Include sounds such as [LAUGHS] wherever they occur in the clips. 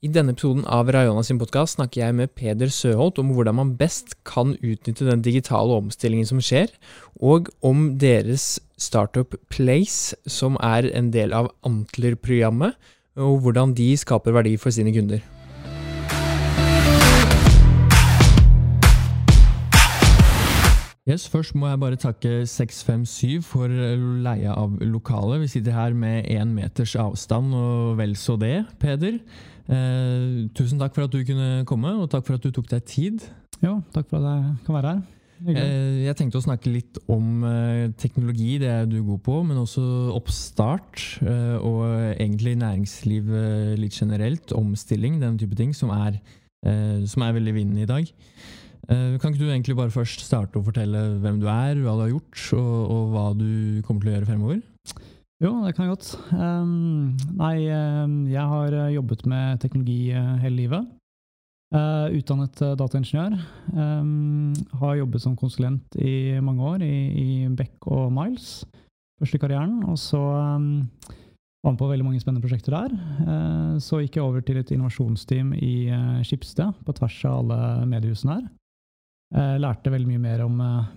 I denne episoden av Rayona sin podkast snakker jeg med Peder Søholt om hvordan man best kan utnytte den digitale omstillingen som skjer, og om deres startup Place, som er en del av Antler-programmet, og hvordan de skaper verdi for sine kunder. Yes, Først må jeg bare takke 657 for leie av lokalet. Vi sitter her med én meters avstand og vel så det, Peder. Eh, tusen takk for at du kunne komme, og takk for at du tok deg tid. Jo, takk for at jeg kan være her. Eh, jeg tenkte å snakke litt om eh, teknologi, det er du god på, men også oppstart. Eh, og egentlig næringsliv litt generelt. Omstilling, den type ting, som er, som er veldig vinnende i dag. Kan ikke du egentlig bare først starte å fortelle hvem du er, hva du har gjort, og, og hva du kommer til å gjøre fremover? Jo, det kan jeg godt. Um, nei, jeg har eh, jobbet med teknologi eh, hele livet. Uh, utdannet dataingeniør. Um, har jobbet som konsulent i mange år i, i Beck og Miles. Først i karrieren, og så um, var med på veldig mange spennende prosjekter der. Uh, så gikk jeg over til et innovasjonsteam i uh, Skipsted, på tvers av alle mediehusene her. Lærte veldig mye mer om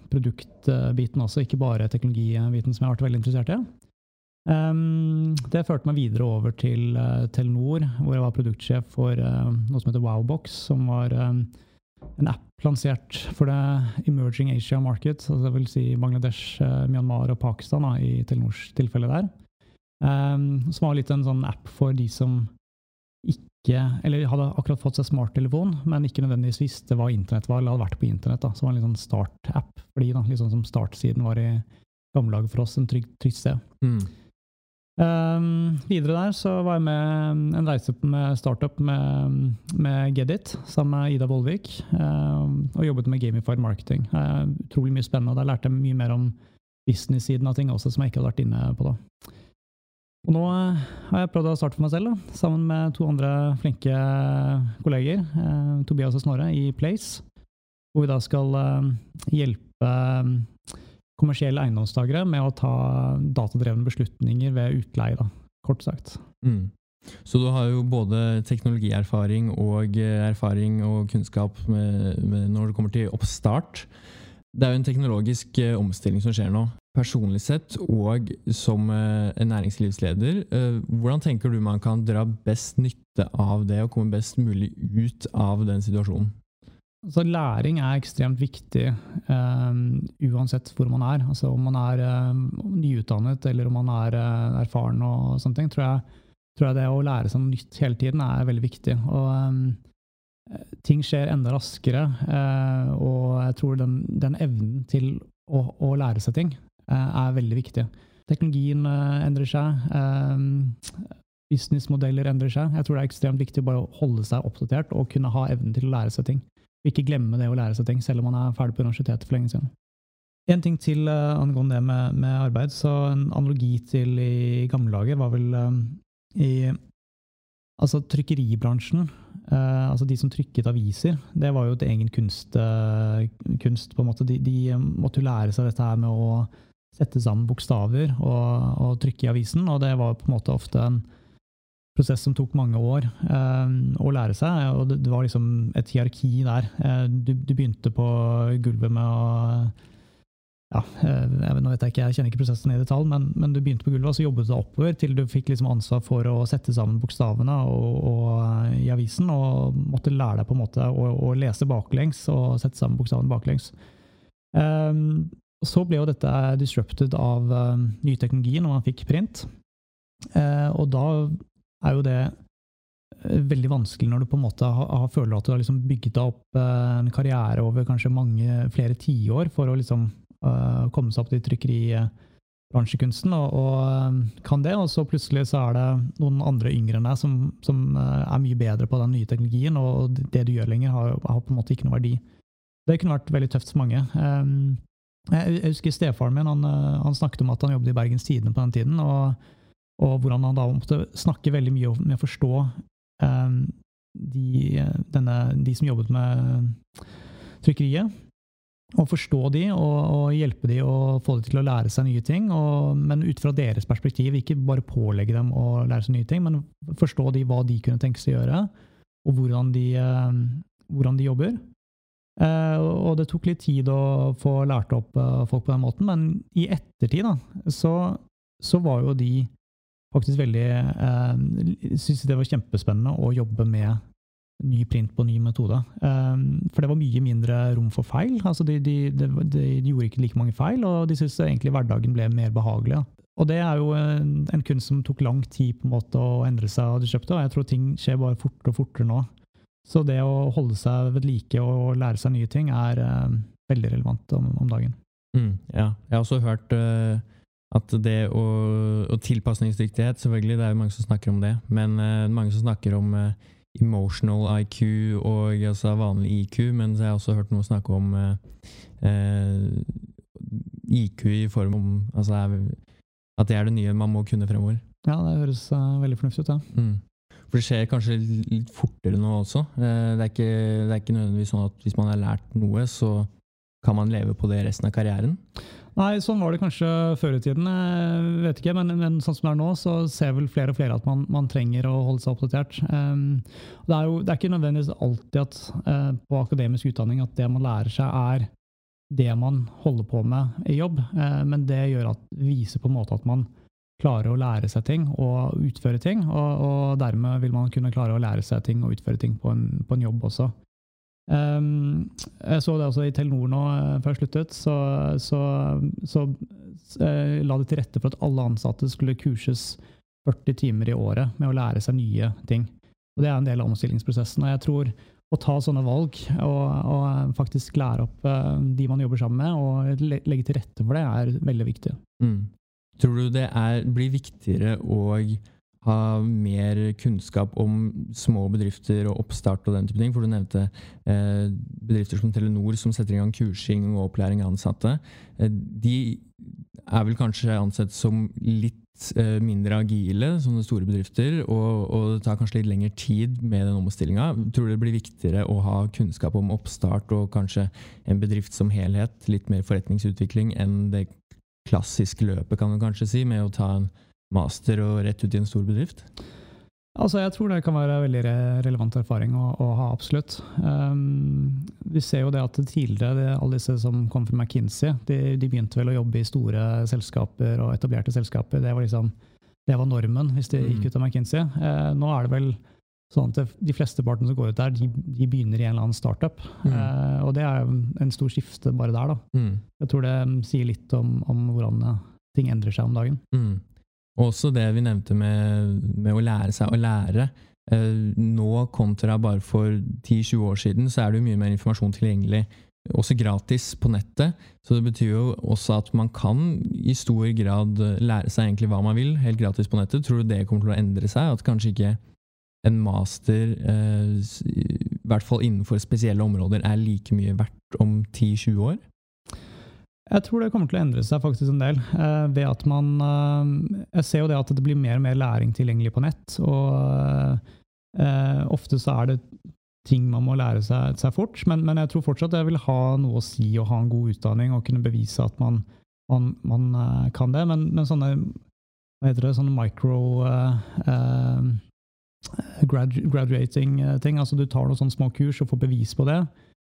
produktbiten også, ikke bare teknologibiten, som jeg har vært veldig interessert i. Um, det førte meg videre over til uh, Telenor, hvor jeg var produktsjef for uh, noe som heter Wowbox, som var um, en app lansert for det emerging Asia market, altså vil si Bangladesh, uh, Myanmar og Pakistan da, i Telenors tilfelle der. Um, som var litt en sånn app for de som ikke Eller hadde akkurat fått seg smarttelefon, men ikke nødvendigvis visste hva internett var, eller hadde vært på internett. da, Som var en litt sånn start-app for da, litt sånn som startsiden var i gamle dager for oss, en trygg, trygt sted. Mm. Um, videre der så var jeg med en reise med startup med, med Gedit sammen med Ida Vollvik, um, og jobbet med gamified marketing. Uh, utrolig mye spennende, og der lærte jeg mye mer om business-siden av ting også, som jeg ikke hadde vært inne på da. Og nå eh, har jeg prøvd å starte for meg selv, da, sammen med to andre flinke kolleger, uh, Tobias og Snorre, i Place. Hvor vi da skal uh, hjelpe eh, kommersielle eiendomstakere med å ta datadrevne beslutninger ved utleie, da, kort sagt. Mm. Så du har jo både teknologierfaring og eh, erfaring og kunnskap med, med når det kommer til oppstart. Det er jo en teknologisk eh, omstilling som skjer nå personlig sett og som eh, en næringslivsleder, hvordan tenker du man kan dra best nytte av det og komme best mulig ut av den situasjonen? Altså, læring er ekstremt viktig um, uansett hvor man er. Altså, om man er um, nyutdannet eller om man er uh, erfaren, og sånne ting, tror jeg, tror jeg, det å lære seg noe nytt hele tiden er veldig viktig. Og um, ting skjer enda raskere, uh, og jeg tror den, den evnen til å, å, lære seg ting Eh, er veldig viktig. Teknologien endrer seg. Businessmodeller endrer seg. Jeg tror det er ekstremt viktig bare å holde seg oppdatert og kunne ha evnen til å lære seg ting. Ikke glemme det å lære seg ting, selv om man er ferdig på universitetet for lenge siden. En ting til uh, angående det med, med, arbeid. så En analogi til i gamle dager var vel um, i altså trykkeribransjen. Uh, altså De som trykket aviser, det var jo et egen kunst, uh, kunst på en måte. De, de måtte jo lære seg dette her med å sette sammen bokstaver og, og, trykke i avisen. Og det var på en måte ofte en prosess som tok mange år eh, å lære seg. Og det, det, var liksom et hierarki der. Eh, du, du, begynte på gulvet med å ja, eh, jeg, nå vet jeg ikke, jeg kjenner ikke prosessen i detalj, men, men, du begynte på gulvet, og så jobbet du oppover til du fikk liksom ansvar for å sette sammen bokstavene og, og, eh, i avisen, og måtte lære deg på en måte å, å lese baklengs og sette sammen bokstavene baklengs. Um, så ble jo dette disrupted av uh, ny teknologi når man fikk print. Uh, og da er jo det uh, veldig vanskelig når du på en måte har, har føler at du har liksom bygget deg opp uh, en karriere over kanskje mange, flere tiår for å liksom komme seg opp til trykkeribransjekunsten, og, og kan det, og så plutselig så er det noen andre yngre enn deg som, som er mye bedre på den nye teknologien, og det du gjør lenger, har, har, på en måte ikke noe verdi. Det kunne vært veldig tøft for mange. Um, jeg husker stefaren min han, eh, han, snakket om at han jobbet i Bergens Tidende på den tiden, og, og, hvordan han da måtte snakke veldig mye med å forstå um, de, denne, de, som jobbet med trykkeriet. Og forstå de og, og, hjelpe de og få de til å lære seg nye ting. Og, men ut fra deres perspektiv, ikke bare pålegge dem å lære seg nye ting, men forstå de hva de kunne tenke seg å gjøre. og hvordan de, eh, hvordan de jobber. Uh, og det tok litt tid å få lært opp uh, folk på den måten, men i ettertid da, så, så var jo de faktisk veldig eh, Syns det var kjempespennende å jobbe med ny print på ny metode. Um, for det var mye mindre rom for feil. Altså de, de, de, de gjorde ikke like mange feil, og de syntes egentlig hverdagen ble mer behagelig. Og det er jo en, en, kunst som tok lang tid på en måte å endre seg, og de kjøpte, og jeg tror ting skjer bare fortere og fortere nå. Så det å holde seg ved like og lære seg nye ting er uh, veldig relevant om, om dagen. Mm, ja, jeg har også hørt uh, at det å, og tilpasningsdyktighet, selvfølgelig, det er jo mange som snakker om det, men uh, mange som snakker om emotional IQ og altså vanlig IQ, men så har jeg også hørt noen snakke om IQ i form om altså, at det er det nye man må kunne fremover. Ja, det høres veldig fornuftig ut, ja. Mm. For det skjer kanskje litt fortere nå også. Eh, det er, ikke, det er ikke nødvendigvis sånn at hvis man har lært noe, så kan man leve på det resten av karrieren? Nei, sånn var det kanskje før i tiden. Jeg vet ikke, men, men, sånn som det er nå, så ser vel flere og flere at man, man trenger å holde seg oppdatert. Um, det, er jo, det er ikke nødvendigvis alltid at uh, på akademisk utdanning at det man lærer seg, er det man holder på med i jobb, uh, men det gjør at, viser på en måte at man klarer å lære seg ting og utføre ting. Og, og, dermed vil man kunne klare å lære seg ting og utføre ting på en, på en jobb også. Um, jeg så det også i Telenor nå, eh, før jeg sluttet. Så, så, så uh, la det til rette for at alle ansatte skulle kurses 40 timer i året med å lære seg nye ting. Og Det er en del av omstillingsprosessen. og jeg tror å ta sånne valg og, og faktisk lære opp uh, de man jobber sammen med, og legge til rette for det, er veldig viktig. Mm. Tror du det er, blir viktigere å ha mer kunnskap om små bedrifter og oppstart og den type ting? For du nevnte eh, bedrifter som Telenor som setter i gang kursing og opplæring av ansatte. Eh, de er vel kanskje ansett som litt eh, mindre agile, sånne store bedrifter, og, og, det tar kanskje litt lengre tid med den omstillinga. Tror du det blir viktigere å ha kunnskap om oppstart og kanskje en bedrift som helhet, litt mer forretningsutvikling, enn det klassiske løpet, kan du kanskje si, med å ta en master og rett ut i en stor bedrift? Altså, Jeg tror det kan være veldig relevant erfaring å, å ha, absolutt. Um, vi ser jo det at tidligere, det, alle disse som kom fra McKinsey, de, de, begynte vel å jobbe i store selskaper og etablerte selskaper. Det var, liksom, det var normen hvis de gikk mm. ut av McKinsey. Uh, nå er det vel Sånn at De fleste partene som går ut der, de, de begynner i en eller annen startup. Mm. Uh, og det er jo en stor skifte bare der. da. Mm. Jeg tror det sier litt om, om, hvordan eh, ting endrer seg om dagen. Mm. Også det vi nevnte med, med, å lære seg å lære. Eh, nå kontra bare for 10-20 år siden, så er det jo mye mer informasjon tilgjengelig. Også gratis på nettet. Så det betyr jo også at man kan i stor grad lære seg egentlig hva man vil, helt gratis på nettet. Tror du det kommer til å endre seg? At kanskje ikke en master, eh, i hvert fall innenfor spesielle områder, er like mye verdt om 10-20 år? Jeg tror det kommer til å endre seg faktisk en del. Eh, ved at man eh, Jeg ser jo det at det blir mer og mer læring tilgjengelig på nett. Og eh, ofte så er det ting man må lære seg, seg fort. Men, men, jeg tror fortsatt jeg vil ha noe å si og ha en god utdanning og kunne bevise at man, man, man eh, kan det. Men, men, sånne hva heter det, sånne micro eh, graduating-ting. altså Du tar noen sånne små kurs og får bevis på det.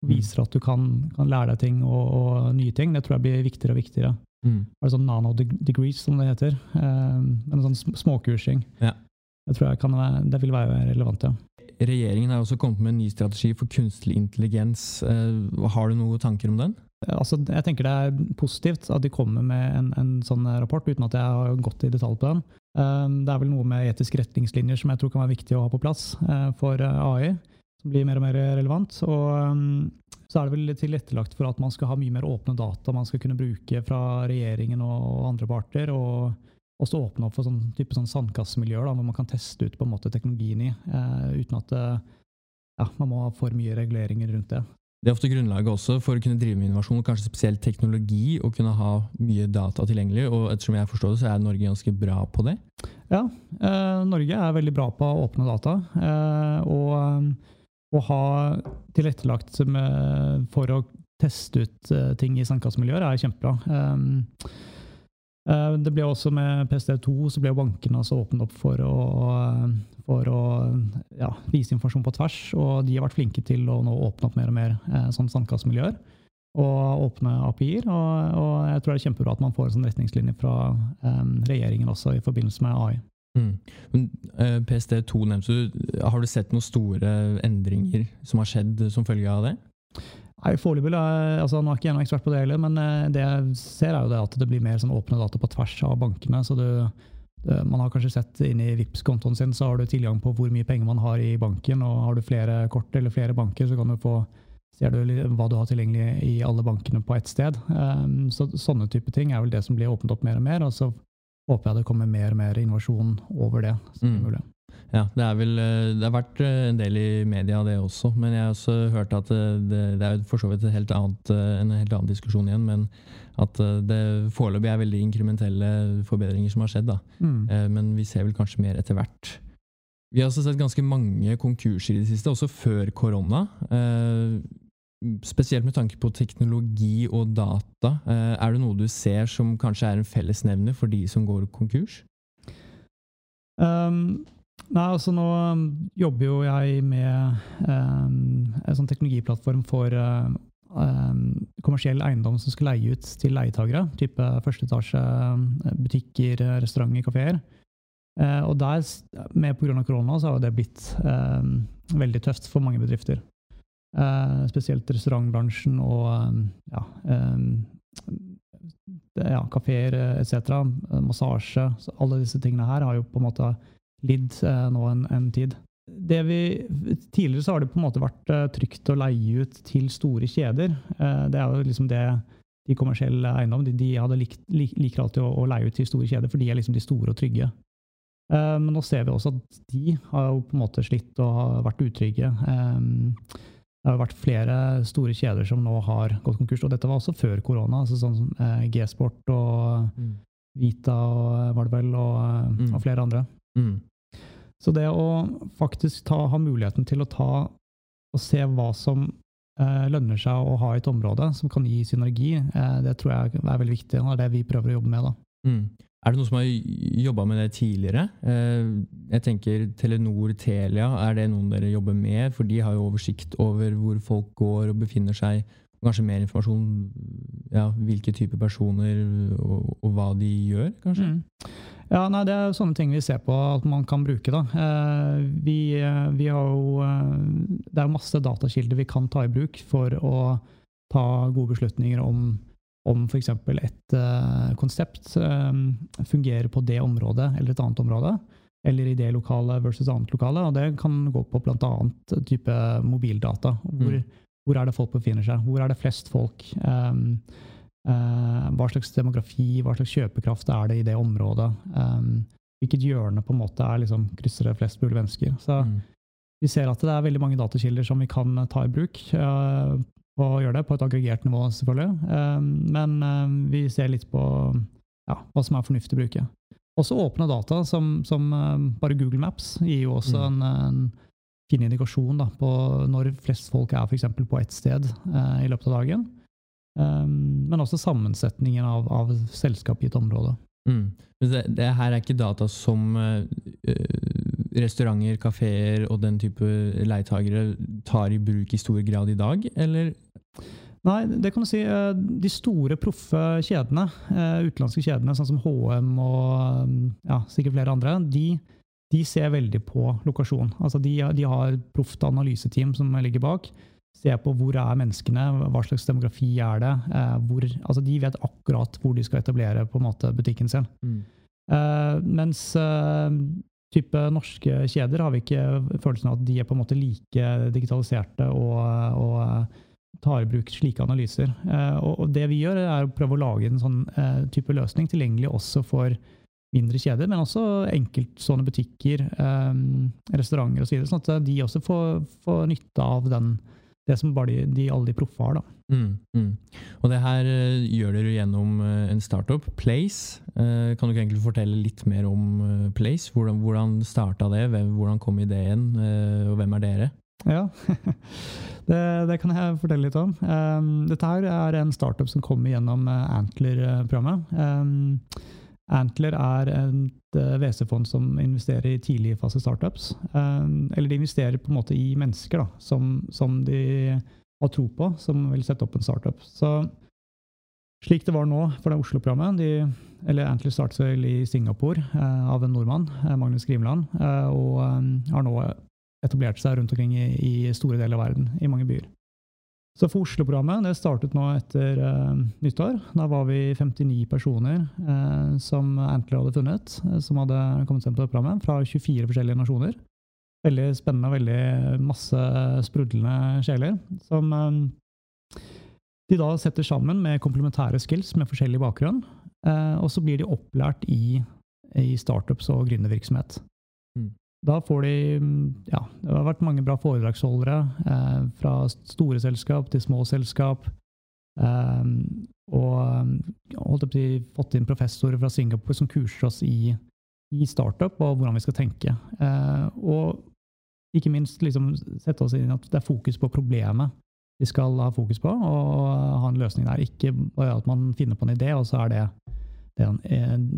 Viser at du kan, kan lære deg ting og, og, nye ting. Det tror jeg blir viktigere og viktigere. Mm. Er det sånn nano degrees, som det heter? Um, en sånn småkursing. Ja. Det tror jeg kan det vil være relevant, ja. Regjeringen har også kommet med en ny strategi for kunstig intelligens. Uh, har du noen tanker om den? Altså, jeg tenker Det er positivt at de kommer med en, en sånn rapport, uten at jeg har gått i detalj på den. Um, det er vel noe med etiske retningslinjer som jeg tror kan være viktig å ha på plass uh, for AI, som blir mer og mer relevant. Og um, så er det vel tilrettelagt for at man skal ha mye mer åpne data man skal kunne bruke fra regjeringen og andre parter. og også åpne opp for sånn type sånn sandkassemiljøer hvor man kan teste ut på en måte teknologien i, uh, uten at ja, man må ha for mye reguleringer rundt det. Det er ofte grunnlaget også for å kunne drive med innovasjon, kanskje spesielt teknologi, og kunne ha mye data tilgjengelig. Og ettersom jeg forstår det, så er Norge ganske bra på det? Ja, eh, Norge er veldig bra på åpne data. Eh, og å ha tilrettelagt med, for å teste ut eh, ting i sandkassemiljøer er kjempebra. Eh, Eh, det ble også med PST2 så ble bankene også åpnet opp for å, for å ja, vise informasjon på tvers. Og de har vært flinke til å nå åpne opp mer og mer eh, sånn sandkassemiljøer. Og åpne API-er. Og, og, jeg tror det er kjempebra at man får en sånn retningslinje fra um, regjeringen også i forbindelse med AI. Mm. Uh, PST2 nevnte du. Har du sett noen store endringer som har skjedd som følge av det? Nei, Foreløpig altså, Nå er ikke jeg noen ekspert på det heller, men det jeg ser er jo det at det blir mer sånn åpne data på tvers av bankene. så du man har kanskje sett inn i vips kontoen sin, så har du tilgang på hvor mye penger man har i banken. og Har du flere kort eller flere banker, så kan du få ser du hva du har tilgjengelig i alle bankene på ett sted. Um, så, sånne type ting er vel det som blir åpnet opp mer og mer. Og så håper jeg det kommer mer og mer innovasjon over det. som mm. mulig. Ja, det, er vel, eh, det har vært eh, en del i media, det også. Men jeg har også hørt at eh, det, det er for så vidt helt annet, en helt annen diskusjon igjen. Men at det foreløpig er veldig inkrementelle forbedringer som har skjedd. Da. Mm. Men vi ser vel kanskje mer etter hvert. Vi har også sett ganske mange konkurser i det siste, også før korona. Spesielt med tanke på teknologi og data. Er det noe du ser som kanskje er en fellesnevner for de som går konkurs? Um, Nei, altså Nå um, jobber jo jeg med um, en sånn teknologiplattform for um, kommersiell eiendom som skal leie ut til leietagere. Type første etasje, butikker, restauranter, kafeer. Uh, og der, med pga. korona, så har det blitt veldig tøft for mange bedrifter. Uh, spesielt restaurantbransjen og ja, ja, kafeer etc. Massasje. alle disse tingene her har jo på en måte lidd uh, nå en, en tid. Vi, tidligere så har det på en måte vært trygt å leie ut til store kjeder. Det er jo liksom det de kommersielle eiendom de, de hadde likt, lik, liker alltid å, å, leie ut til store kjeder, for de er liksom de store og trygge. Men nå ser vi også at de har jo på en måte slitt og vært utrygge. Det har vært flere store kjeder som nå har gått konkurs, og dette var også før korona. altså sånn som G-Sport og mm. Vita og var det vel, og, mm. og flere andre. Mm. Så det å faktisk ta, ha muligheten til å ta og se hva som eh, lønner seg å ha i et område, som kan gi synergi, eh, det tror jeg er veldig viktig. Og det er det vi prøver å jobbe med. da. Er det noen som har jobba med det tidligere? Eh, jeg tenker Telenor, Telia, er det noen dere jobber med? For de har jo oversikt over hvor folk går og befinner seg. Kanskje mer informasjon ja, hvilke typer personer og, og, hva de gjør, kanskje? Mm. Ja, nei, Det er sånne ting vi ser på at man kan bruke. da. Eh, vi, eh, vi har jo, det er masse datakilder vi kan ta i bruk for å ta gode beslutninger om, om f.eks. et konsept fungerer på det området eller et annet område. Eller i det lokale versus annet lokale. og Det kan gå på bl.a. type mobildata. Hvor, mm. hvor, er det folk befinner seg? Hvor er det flest folk? Um, uh, hva slags demografi, hva slags kjøpekraft er det i det området? Um, hvilket hjørne på en måte er liksom, krysser det flest mulig mennesker? Så mm. vi ser at det er veldig mange datakilder som vi kan ta i bruk. Uh, og gjøre det på et aggregert nivå, selvfølgelig. Um, men um, vi ser litt på ja, hva som er fornuftig å bruke. Også åpne data, som, som bare Google Maps gir jo også mm. en, en fin indikasjon da, på når flest folk er f.eks. på ett sted eh, i løpet av dagen. Um, men også sammensetningen av, av selskap i et område. Mm. Det, det, her er ikke data som uh, restauranter, kafeer og den type leietagere tar i bruk i stor grad i dag, eller? Nei, det kan du si. Eh, de store, proffe kjedene, uh, utenlandske kjedene, sånn som HM og um, ja, sikkert flere andre, de, de, ser veldig på lokasjon. Altså de, de har proft analyseteam som ligger bak Ser på hvor er menneskene, hva slags demografi er det. Eh, hvor, altså de vet akkurat hvor de skal etablere på en måte butikken sin. Mm. Eh, mens eh, type norske kjeder har vi ikke følelsen av at de er på en måte like digitaliserte og, og tar i bruk slike analyser. Eh, og, det vi gjør, er å prøve å lage en sånn eh, type løsning tilgjengelig også for mindre kjeder, men også enkeltstående butikker, eh, restauranter osv., så sånn at de også får, får nytte av den det som bare de, de, alle de proffe har. Mm, mm. Og det her gjør dere gjennom en startup, Place. Kan du ikke egentlig fortelle litt mer om Place? Hvordan, hvordan starta det? Hvem, hvordan kom ideen, og hvem er dere? Ja, [LAUGHS] det, det, kan jeg fortelle litt om. Um, dette her er en startup som kommer gjennom uh, Antler-programmet. Um, Antler er et uh, WC-fond som investerer i tidligfase startups. Um, eller de investerer på en måte i mennesker da, som, som, de har tro på, som vil sette opp en startup. Så slik det var nå for det Oslo-programmet eller Antler startet vel i Singapore uh, av en nordmann, Magnus Grimland, og har nå etablerte seg rundt omkring i, i, store deler av verden, i mange byer. Så for Oslo-programmet det startet nå etter uh, nyttår. Da var vi 59 personer uh, som Antler hadde funnet, uh, som hadde kommet seg på det programmet, fra 24 forskjellige nasjoner. Veldig spennende og veldig masse sprudlende sjeler. Som de da setter sammen med komplementære skills med forskjellig bakgrunn. og så blir de opplært i, i startups og gründervirksomhet. Mm. Da får de Ja, det har vært mange bra foredragsholdere. Eh, fra store selskap til små selskap. Eh, og holdt opp til, fått inn professorer fra Singapore som kurser oss i, i startup og hvordan vi skal tenke. Eh, og ikke minst liksom, sette oss inn at det er fokus på problemet vi skal ha fokus på, og ha en løsning der. Ikke bare at man finner på en idé, og så er det det,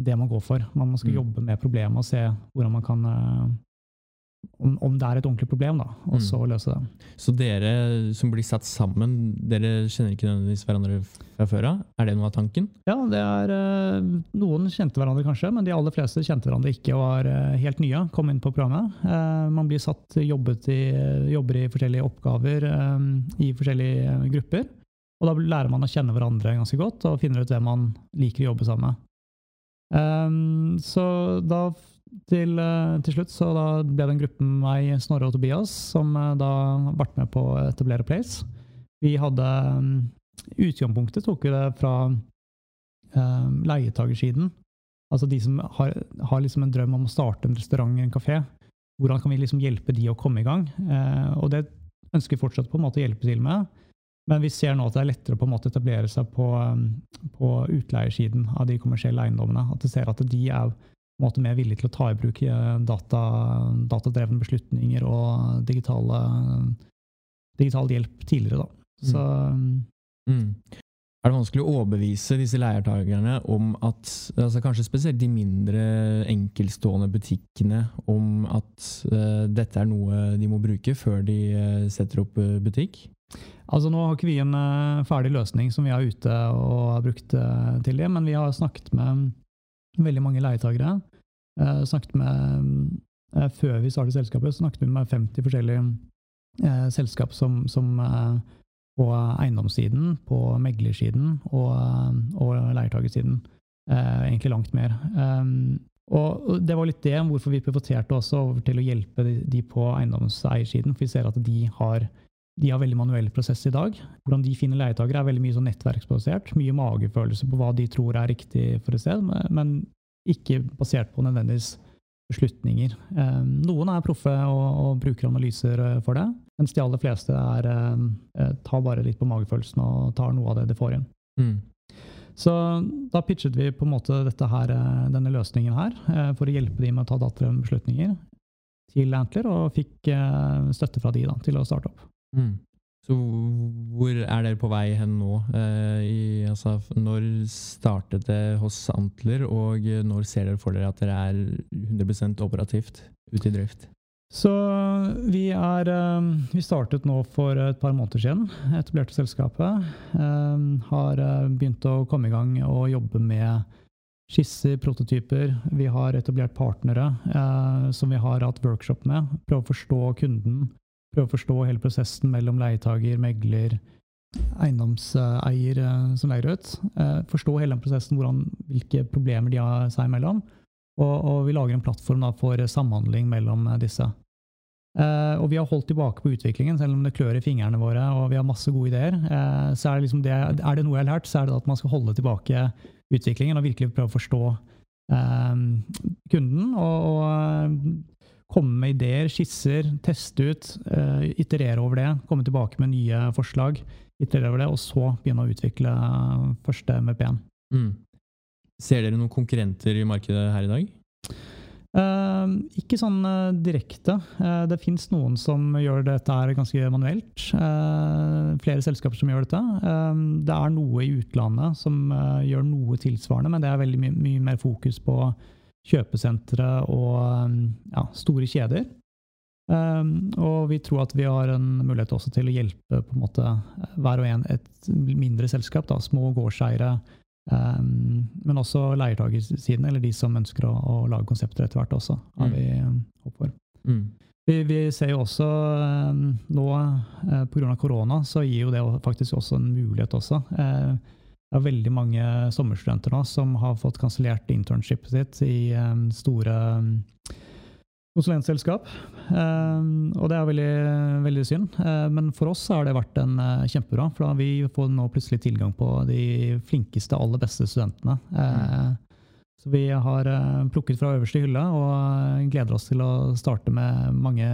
det man går for. Man skal mm. jobbe med problemet og se hvordan man kan om, om, det er et ordentlig problem, da, og så mm. løse det. Så dere som blir satt sammen, dere kjenner ikke nødvendigvis hverandre fra før av? Er det noe av tanken? Ja, det er eh, Noen kjente hverandre kanskje, men de aller fleste kjente hverandre ikke og var eh, helt nye. Kom inn på programmet. Eh, man blir satt, jobbet i, jobber i forskjellige oppgaver i forskjellige grupper. Og da lærer man å kjenne hverandre ganske godt og finner ut hvem man liker å jobbe sammen med. Så da til, eh, til, slutt så da ble det en gruppe med meg, Snorre og Tobias, som eh, da ble med på å etablere Place. Vi hadde mm, Utgangspunktet tok vi det fra um, leietagersiden. Altså de som har, har liksom en drøm om å starte en restaurant eller en kafé. Hvordan kan vi liksom hjelpe de å komme i gang? Uh, og det ønsker vi fortsatt på en måte å hjelpe til med. Men vi ser nå at det er lettere å etablere seg på, på utleiersiden av de kommersielle eiendommene. At vi ser at de er måte mer villig til å ta i bruk eh, data, datadrevne beslutninger og digitale, digital hjelp tidligere. Da. Mm. Så, mm. Mm. Er det vanskelig å overbevise disse leiertakerne om at altså kanskje spesielt de mindre enkeltstående butikkene om at uh, dette er noe de må bruke før de uh, setter opp uh, butikk? Altså Nå har ikke vi en ferdig løsning som vi er ute og har brukt til det, men vi har snakket med veldig mange leietagere. Eh, snakket med, eh, før vi startet selskapet, snakket vi med 50 forskjellige eh, selskap som, som eh, på eiendomssiden, på meglersiden og, eh, og leietagersiden. Eh, egentlig langt mer. og det var litt det hvorfor vi pivoterte også over til å hjelpe de, de på eiendomseiersiden. For vi ser at de har de har veldig manuell prosess i dag. Hvordan de finner leietagere, er veldig mye sånn nettverksbasert. Mye magefølelse på hva de tror er riktig for et sted, men ikke basert på nødvendigvis beslutninger. Eh, noen er proffe og, og bruker analyser eh, for det, mens de aller fleste er, eh, tar bare litt på magefølelsen og tar noe av det de får inn. Mm. Så da pitchet vi på en måte her, denne løsningen her for å hjelpe dem med å ta datterbeslutninger beslutninger til Antler, og fikk støtte fra de da, til å starte opp. Mm. Så hvor er dere på vei hen nå? Eh, i, altså, når startet det hos Antler, og når ser dere for dere at dere er 100 operativt ute i drift? Så vi, er, eh, vi startet nå for et par måneder siden. Etablerte selskapet. Eh, har eh, begynt å komme i gang og jobbe med skisser, prototyper. Vi har etablert partnere som vi har hatt workshop med. Prøve å forstå kunden prøve å forstå hele prosessen mellom leietager, megler, eiendomseier eh, som leier ut. Eh, forstå hele den prosessen, hvordan, hvilke problemer de har seg imellom. Og, og vi lager en plattform for samhandling mellom eh, disse. Og vi har holdt tilbake på utviklingen, selv om det klør i fingrene våre og vi har masse gode ideer. Så er det, liksom det, er det noe jeg har lært, så er det at man skal holde tilbake utviklingen og virkelig prøve å forstå kunden. Og, og komme med ideer, skisser, teste ut, uh, iterere over det, komme tilbake med nye forslag, iterere over det, og så begynne å utvikle første MVP-en. Mm. Ser dere noen konkurrenter i markedet her i dag? Eh, ikke sånn eh, direkte. Eh, det fins noen som gjør dette her ganske manuelt. Eh, flere selskaper som gjør dette. Eh, det er noe i utlandet som eh, gjør noe tilsvarende, men det er veldig my mye mer fokus på kjøpesentre og eh, ja, store kjeder. Um, og vi tror at vi har en mulighet også til å hjelpe på en måte hver og en et mindre selskap, da, små gårdseiere, Um, men også leiertakersiden, eller de som ønsker å, å lage konsepter etter hvert også, har Mm. vi um, håp for. Mm. Vi, vi ser jo også um, nå, uh, pga. korona, så gir jo det faktisk også en mulighet også. Uh, det er veldig mange sommerstudenter nå som har fått kansellert internshipet sitt i um, store um, konsulentselskap. Um, og det er veldig, veldig synd. Uh, men for oss har det vært en uh, kjempebra, for da vi får nå plutselig tilgang på de flinkeste, aller beste studentene. Uh, Så vi har plukket fra øverste hylle og gleder oss til å starte med mange,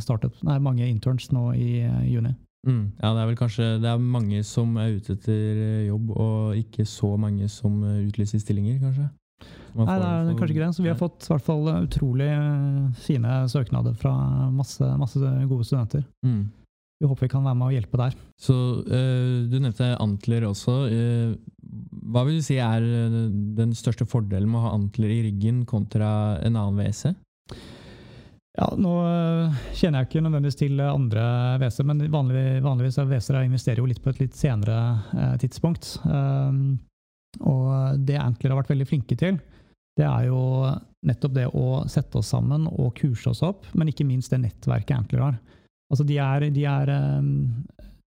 startup, nei, mange interns nå i juni. Mm. Ja, det er vel kanskje det er mange som er ute etter eh, jobb, og ikke så mange som eh, utlyser stillinger, kanskje? Nei, det er kanskje ikke det. Så vi har fått i hvert fall utrolig uh, fine søknader fra masse, masse gode studenter. Mm. Vi håper vi kan være med og hjelpe der. Så uh, Du nevnte Antler også. Uh, hva vil du si er eh, den største fordelen med å ha Antler i ryggen kontra en annen WC? Ja, nå øh, kjenner jeg ikke nødvendigvis til andre WC, men vanlig, vanligvis er WC-er investerer jo litt på et litt senere eh, tidspunkt. Um, og det Antler har vært veldig flinke til, det er jo nettopp det å sette oss sammen og kurse oss opp, men ikke minst det nettverket Antler har. Altså de er, de er um,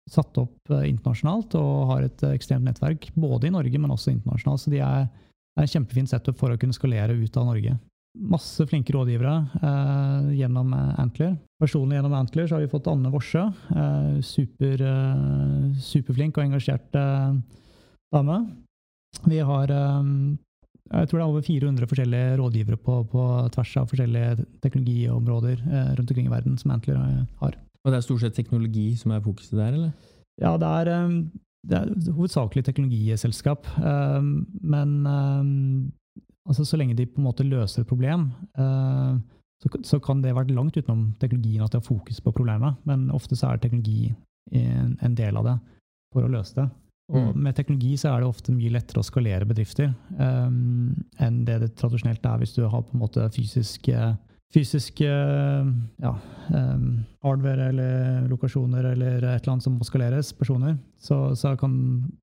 satt opp eh, internasjonalt og har et eh, ekstremt nettverk, både i Norge, men også internasjonalt. Så de er, er en kjempefin setup for å kunne skalere ut av Norge masse flinke rådgivere eh, gjennom eh, Antler. Personlig gjennom Antler så har vi fått Anne Worsø. Eh, super, eh, superflink og engasjert eh, dame. Vi har eh, jeg tror det er over 400 forskjellige rådgivere på, på tvers av forskjellige teknologiområder eh, rundt omkring i verden som Antler har. Og det er stort sett teknologi som er fokuset der, eller? Ja, det er, det er hovedsakelig teknologiselskap, men altså så lenge de på en måte løser et problem, eh, så, så kan det være langt utenom teknologien at de har fokus på problemet, men ofte så er teknologi en, en del av det for å løse det. Og Mm. med teknologi så er det ofte mye lettere å skalere bedrifter eh, enn det det tradisjonelt er hvis du har på en måte fysisk eh, eh, ja, um, hardware eller lokasjoner eller et eller annet som må skaleres, personer, så, så kan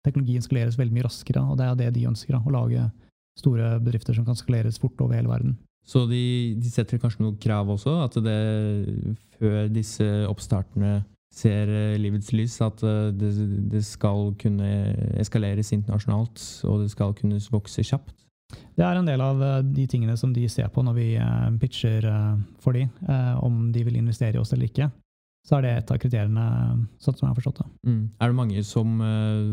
teknologien skaleres veldig mye raskere. Og det er det de ønsker, da, å lage store bedrifter som kan skaleres fort over hele verden. Så de, de setter kanskje noen krav også? At det før disse oppstartene ser eh, livets lys, at eh, det, det skal kunne eskaleres internasjonalt, og det skal kunne vokse kjapt? Det er en del av eh, de tingene som de ser på når vi pitcher for de, om de vil investere i oss eller ikke. Så er det et av kriteriene, sånn som jeg har forstått det. Mm. Er det mange som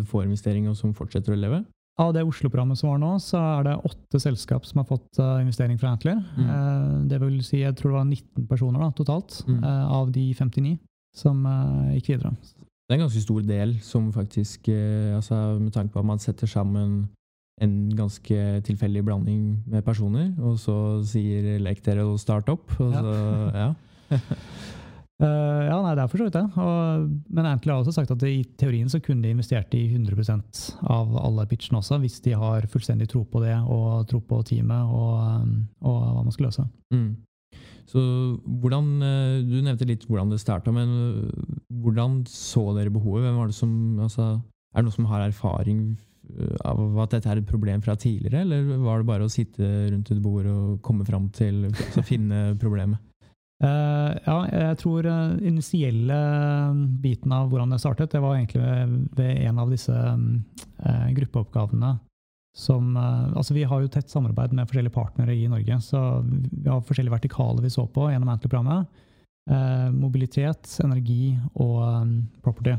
får investering, og som fortsetter å leve? Av det Oslo-programmet som var nå, så er det åtte selskap som har fått eh, investering fra Antler. Mm. Eh, det vil si, jeg tror det var 19 personer da, totalt, Mm. eh, av de 59 som gikk videre. Det er en ganske stor del som faktisk altså Med tanke på at man setter sammen en ganske tilfeldig blanding med personer, og så sier lek dere å starte opp, og Ja. så Ja. [LAUGHS] Eh, ja, nei, det er for så vidt det. Og, men Antley har også sagt at i teorien så kunne de investert i 100% av alle pitchene også, hvis de har fullstendig tro på det, og tro på teamet og, eh, og hva man skal løse. Mm. Så hvordan eh, Du nevnte litt hvordan det starta, men hvordan så dere behovet? Hvem var det som, altså, er det noen som har erfaring av at dette er et problem fra tidligere, eller var det bare å sitte rundt et bord og komme fram til altså, finne problemet? Eh, ja, jeg tror uh, initielle eh, biten av hvordan det startet, det var egentlig ved, ved en av disse eh, gruppeoppgavene som eh, Altså, vi har jo tett samarbeid med forskjellige partnere i Norge, så vi har forskjellige vertikaler vi så på gjennom Antler-programmet. Eh, mobilitet, energi og eh, property.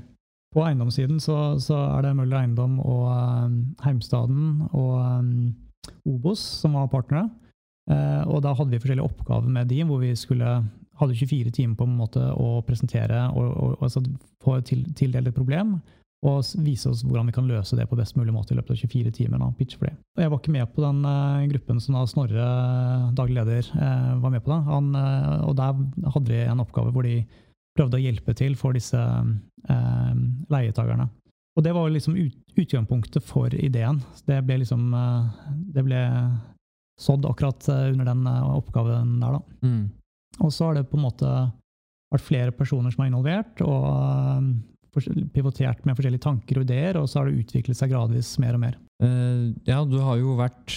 På eiendomssiden så, så er det Møller Eiendom og eh, Heimstaden og eh, Obos som var partnere. Eh, og da hadde vi forskjellige oppgaver med de, hvor vi skulle hadde 24 timer på en måte å presentere og, og, og altså få til, tildelt et problem, og vise oss hvordan vi kan løse det på best mulig måte i løpet av 24 timer. Da, pitch for det. Og jeg var ikke med på den uh, gruppen som da Snorre, daglig leder, uh, var med på. da. Han, uh, og der hadde de en oppgave hvor de prøvde å hjelpe til for disse uh, leietakerne. Og det var liksom ut, utgangspunktet for ideen. Det ble liksom eh, Det ble sådd akkurat eh, under den eh, oppgaven der, da. Mm. Og så har det på en måte vært flere personer som er involvert, og eh, pivotert med forskjellige tanker og ideer, og så har det utviklet seg gradvis mer og mer. Uh, ja, du har jo vært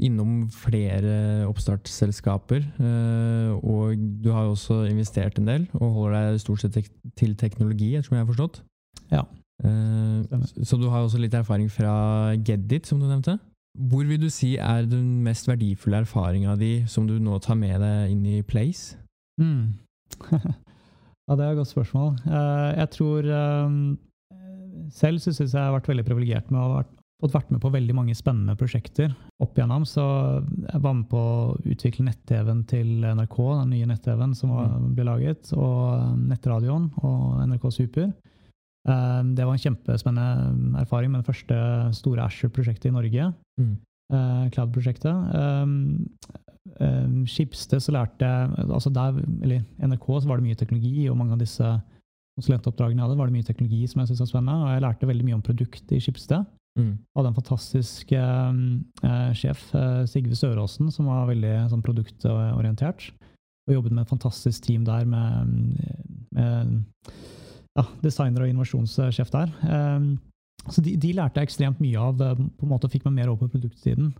innom flere oppstartsselskaper, uh, og du har jo også investert en del, og holder deg stort sett tek til teknologi, ettersom jeg har forstått. Ja. Uh, så du har jo også litt erfaring fra Geddit, som du nevnte. Hvor vil du si er den mest verdifulle erfaringa di som du nå tar med deg inn i Place? Mm. [LAUGHS] ja, det er et godt spørsmål. Eh, jeg tror eh, Selv så syns jeg jeg har vært veldig privilegert med å ha fått vært med på veldig mange spennende prosjekter opp igjennom. Så jeg var med på å utvikle nett-TV-en til NRK, den nye nett-TV-en som var, ble laget, og eh, nettradioen og NRK Super. Eh, Det var en kjempespennende erfaring med det første store Asher-prosjektet i Norge. Mm. eh, Cloud-prosjektet. Um, Skipsted så lærte jeg altså der, eller NRK så var det mye teknologi, og mange av disse konsulentoppdragene jeg hadde, var det mye teknologi som jeg syntes var spennende. Og jeg lærte veldig mye om produktet i Skipsted. Mm. Hadde en fantastisk eh, sjef, eh, Sigve Søråsen, som var veldig sånn, produktorientert. Og jobbet med et fantastisk team der med, med ja, designer og innovasjonssjef der. Um, så de, de lærte jeg ekstremt mye av, eh, på en måte fikk meg mer over på produktsiden.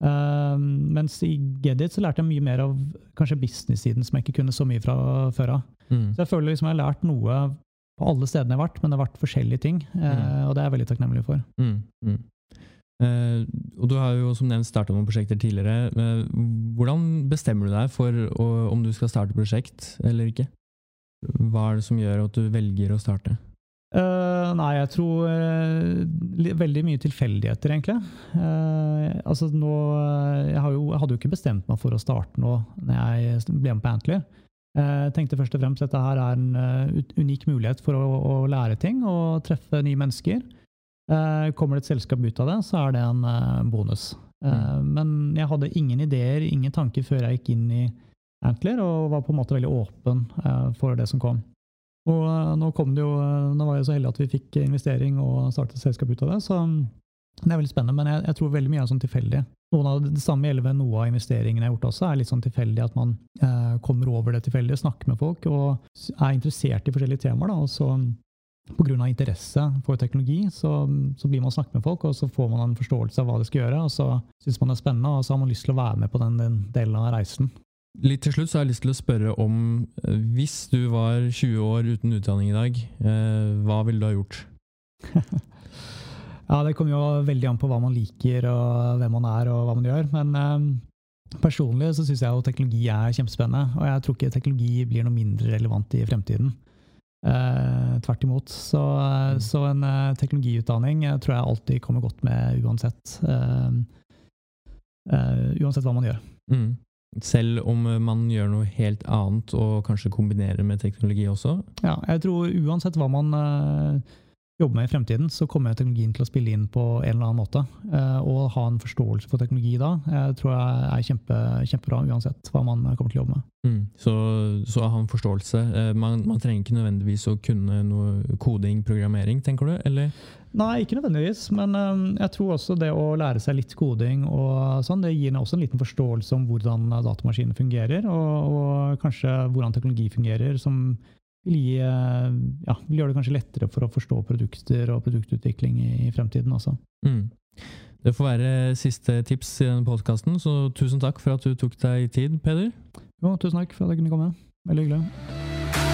Um, mens i Gedit så lærte jeg mye mer av kanskje business-siden, som jeg ikke kunne så mye fra før av. Mm. Så jeg føler liksom jeg har lært noe på alle stedene jeg har vært, men det har vært forskjellige ting. Mm. Og det er jeg veldig takknemlig for. Mm. Eh, og du har jo som nevnt starta noen prosjekter tidligere. Uh, hvordan bestemmer du deg for å, om du skal starte prosjekt eller ikke? Hva er det som gjør at du velger å starte? Uh, nei, jeg tror uh, veldig mye tilfeldigheter, egentlig. Uh, altså nå, jeg, har jo, jeg hadde jo ikke bestemt meg for å starte nå når jeg ble med på Antler. Jeg tenkte først og fremst at dette her er en unik mulighet for å, å lære ting og treffe nye mennesker. Kommer det et selskap ut av det, så er det en bonus. Mm. Men jeg hadde ingen ideer, ingen tanker før jeg gikk inn i Antler, og var på en måte veldig åpen eh, for det som kom. Og eh, nå kom jo, eh, nå var jeg så heldig at vi fikk investering og startet et selskap ut av det, så mm, det er veldig spennende, men jeg, jeg tror veldig mye er sånn tilfeldig. Noen av det samme gjelder ved noe av investeringene jeg har gjort også, er litt sånn tilfeldig at man eh, kommer over det tilfeldige, snakker med folk og er interessert i forskjellige temaer, da, og så Pga. grunn av interesse for teknologi, så, mm, så blir man snakket med folk, og så får man en forståelse av hva de skal gjøre, og så synes man det er spennende, og så har man lyst til å være med på den, den delen av reisen. Litt til slutt så har jeg lyst til å spørre om eh, Hvis du var 20 år uten utdanning i dag, eh, hva ville du ha gjort? [LAUGHS] Ja, det kommer jo veldig an på hva man liker, og hvem man er, og hva man gjør. Men eh, personlig så syns jeg jo teknologi er kjempespennende, og jeg tror ikke teknologi blir noe mindre relevant i fremtiden. Eh, tvert imot. Så, mm. så en eh, teknologiutdanning eh, tror jeg alltid kommer godt med uansett. uansett hva man gjør. Mm. Selv om eh, man gjør noe helt annet og kanskje kombinerer med teknologi også? Ja, jeg tror uansett hva man eh, jobber med i fremtiden, så kommer teknologien til å spille inn på en eller annen måte. Eh, og ha en forståelse for teknologi da, jeg tror jeg er kjempe, kjempebra uansett hva man kommer til å jobbe med. Mm. Så, så ha en forståelse. Eh, Man, man trenger ikke nødvendigvis å kunne noe koding, programmering, tenker du? Eller? Nei, ikke nødvendigvis, men eh, jeg tror også det å lære seg litt koding og sånn, det gir også en liten forståelse om hvordan datamaskinen fungerer, og, og kanskje hvordan teknologi fungerer, som vil, gi, eh, ja, vil gjøre det kanskje lettere for å forstå produkter og produktutvikling i, i fremtiden også. Mm. Det får være siste tips i denne podkasten, så tusen takk for at du tok deg tid, Peder. Jo, tusen takk for at jeg kunne komme. Veldig hyggelig.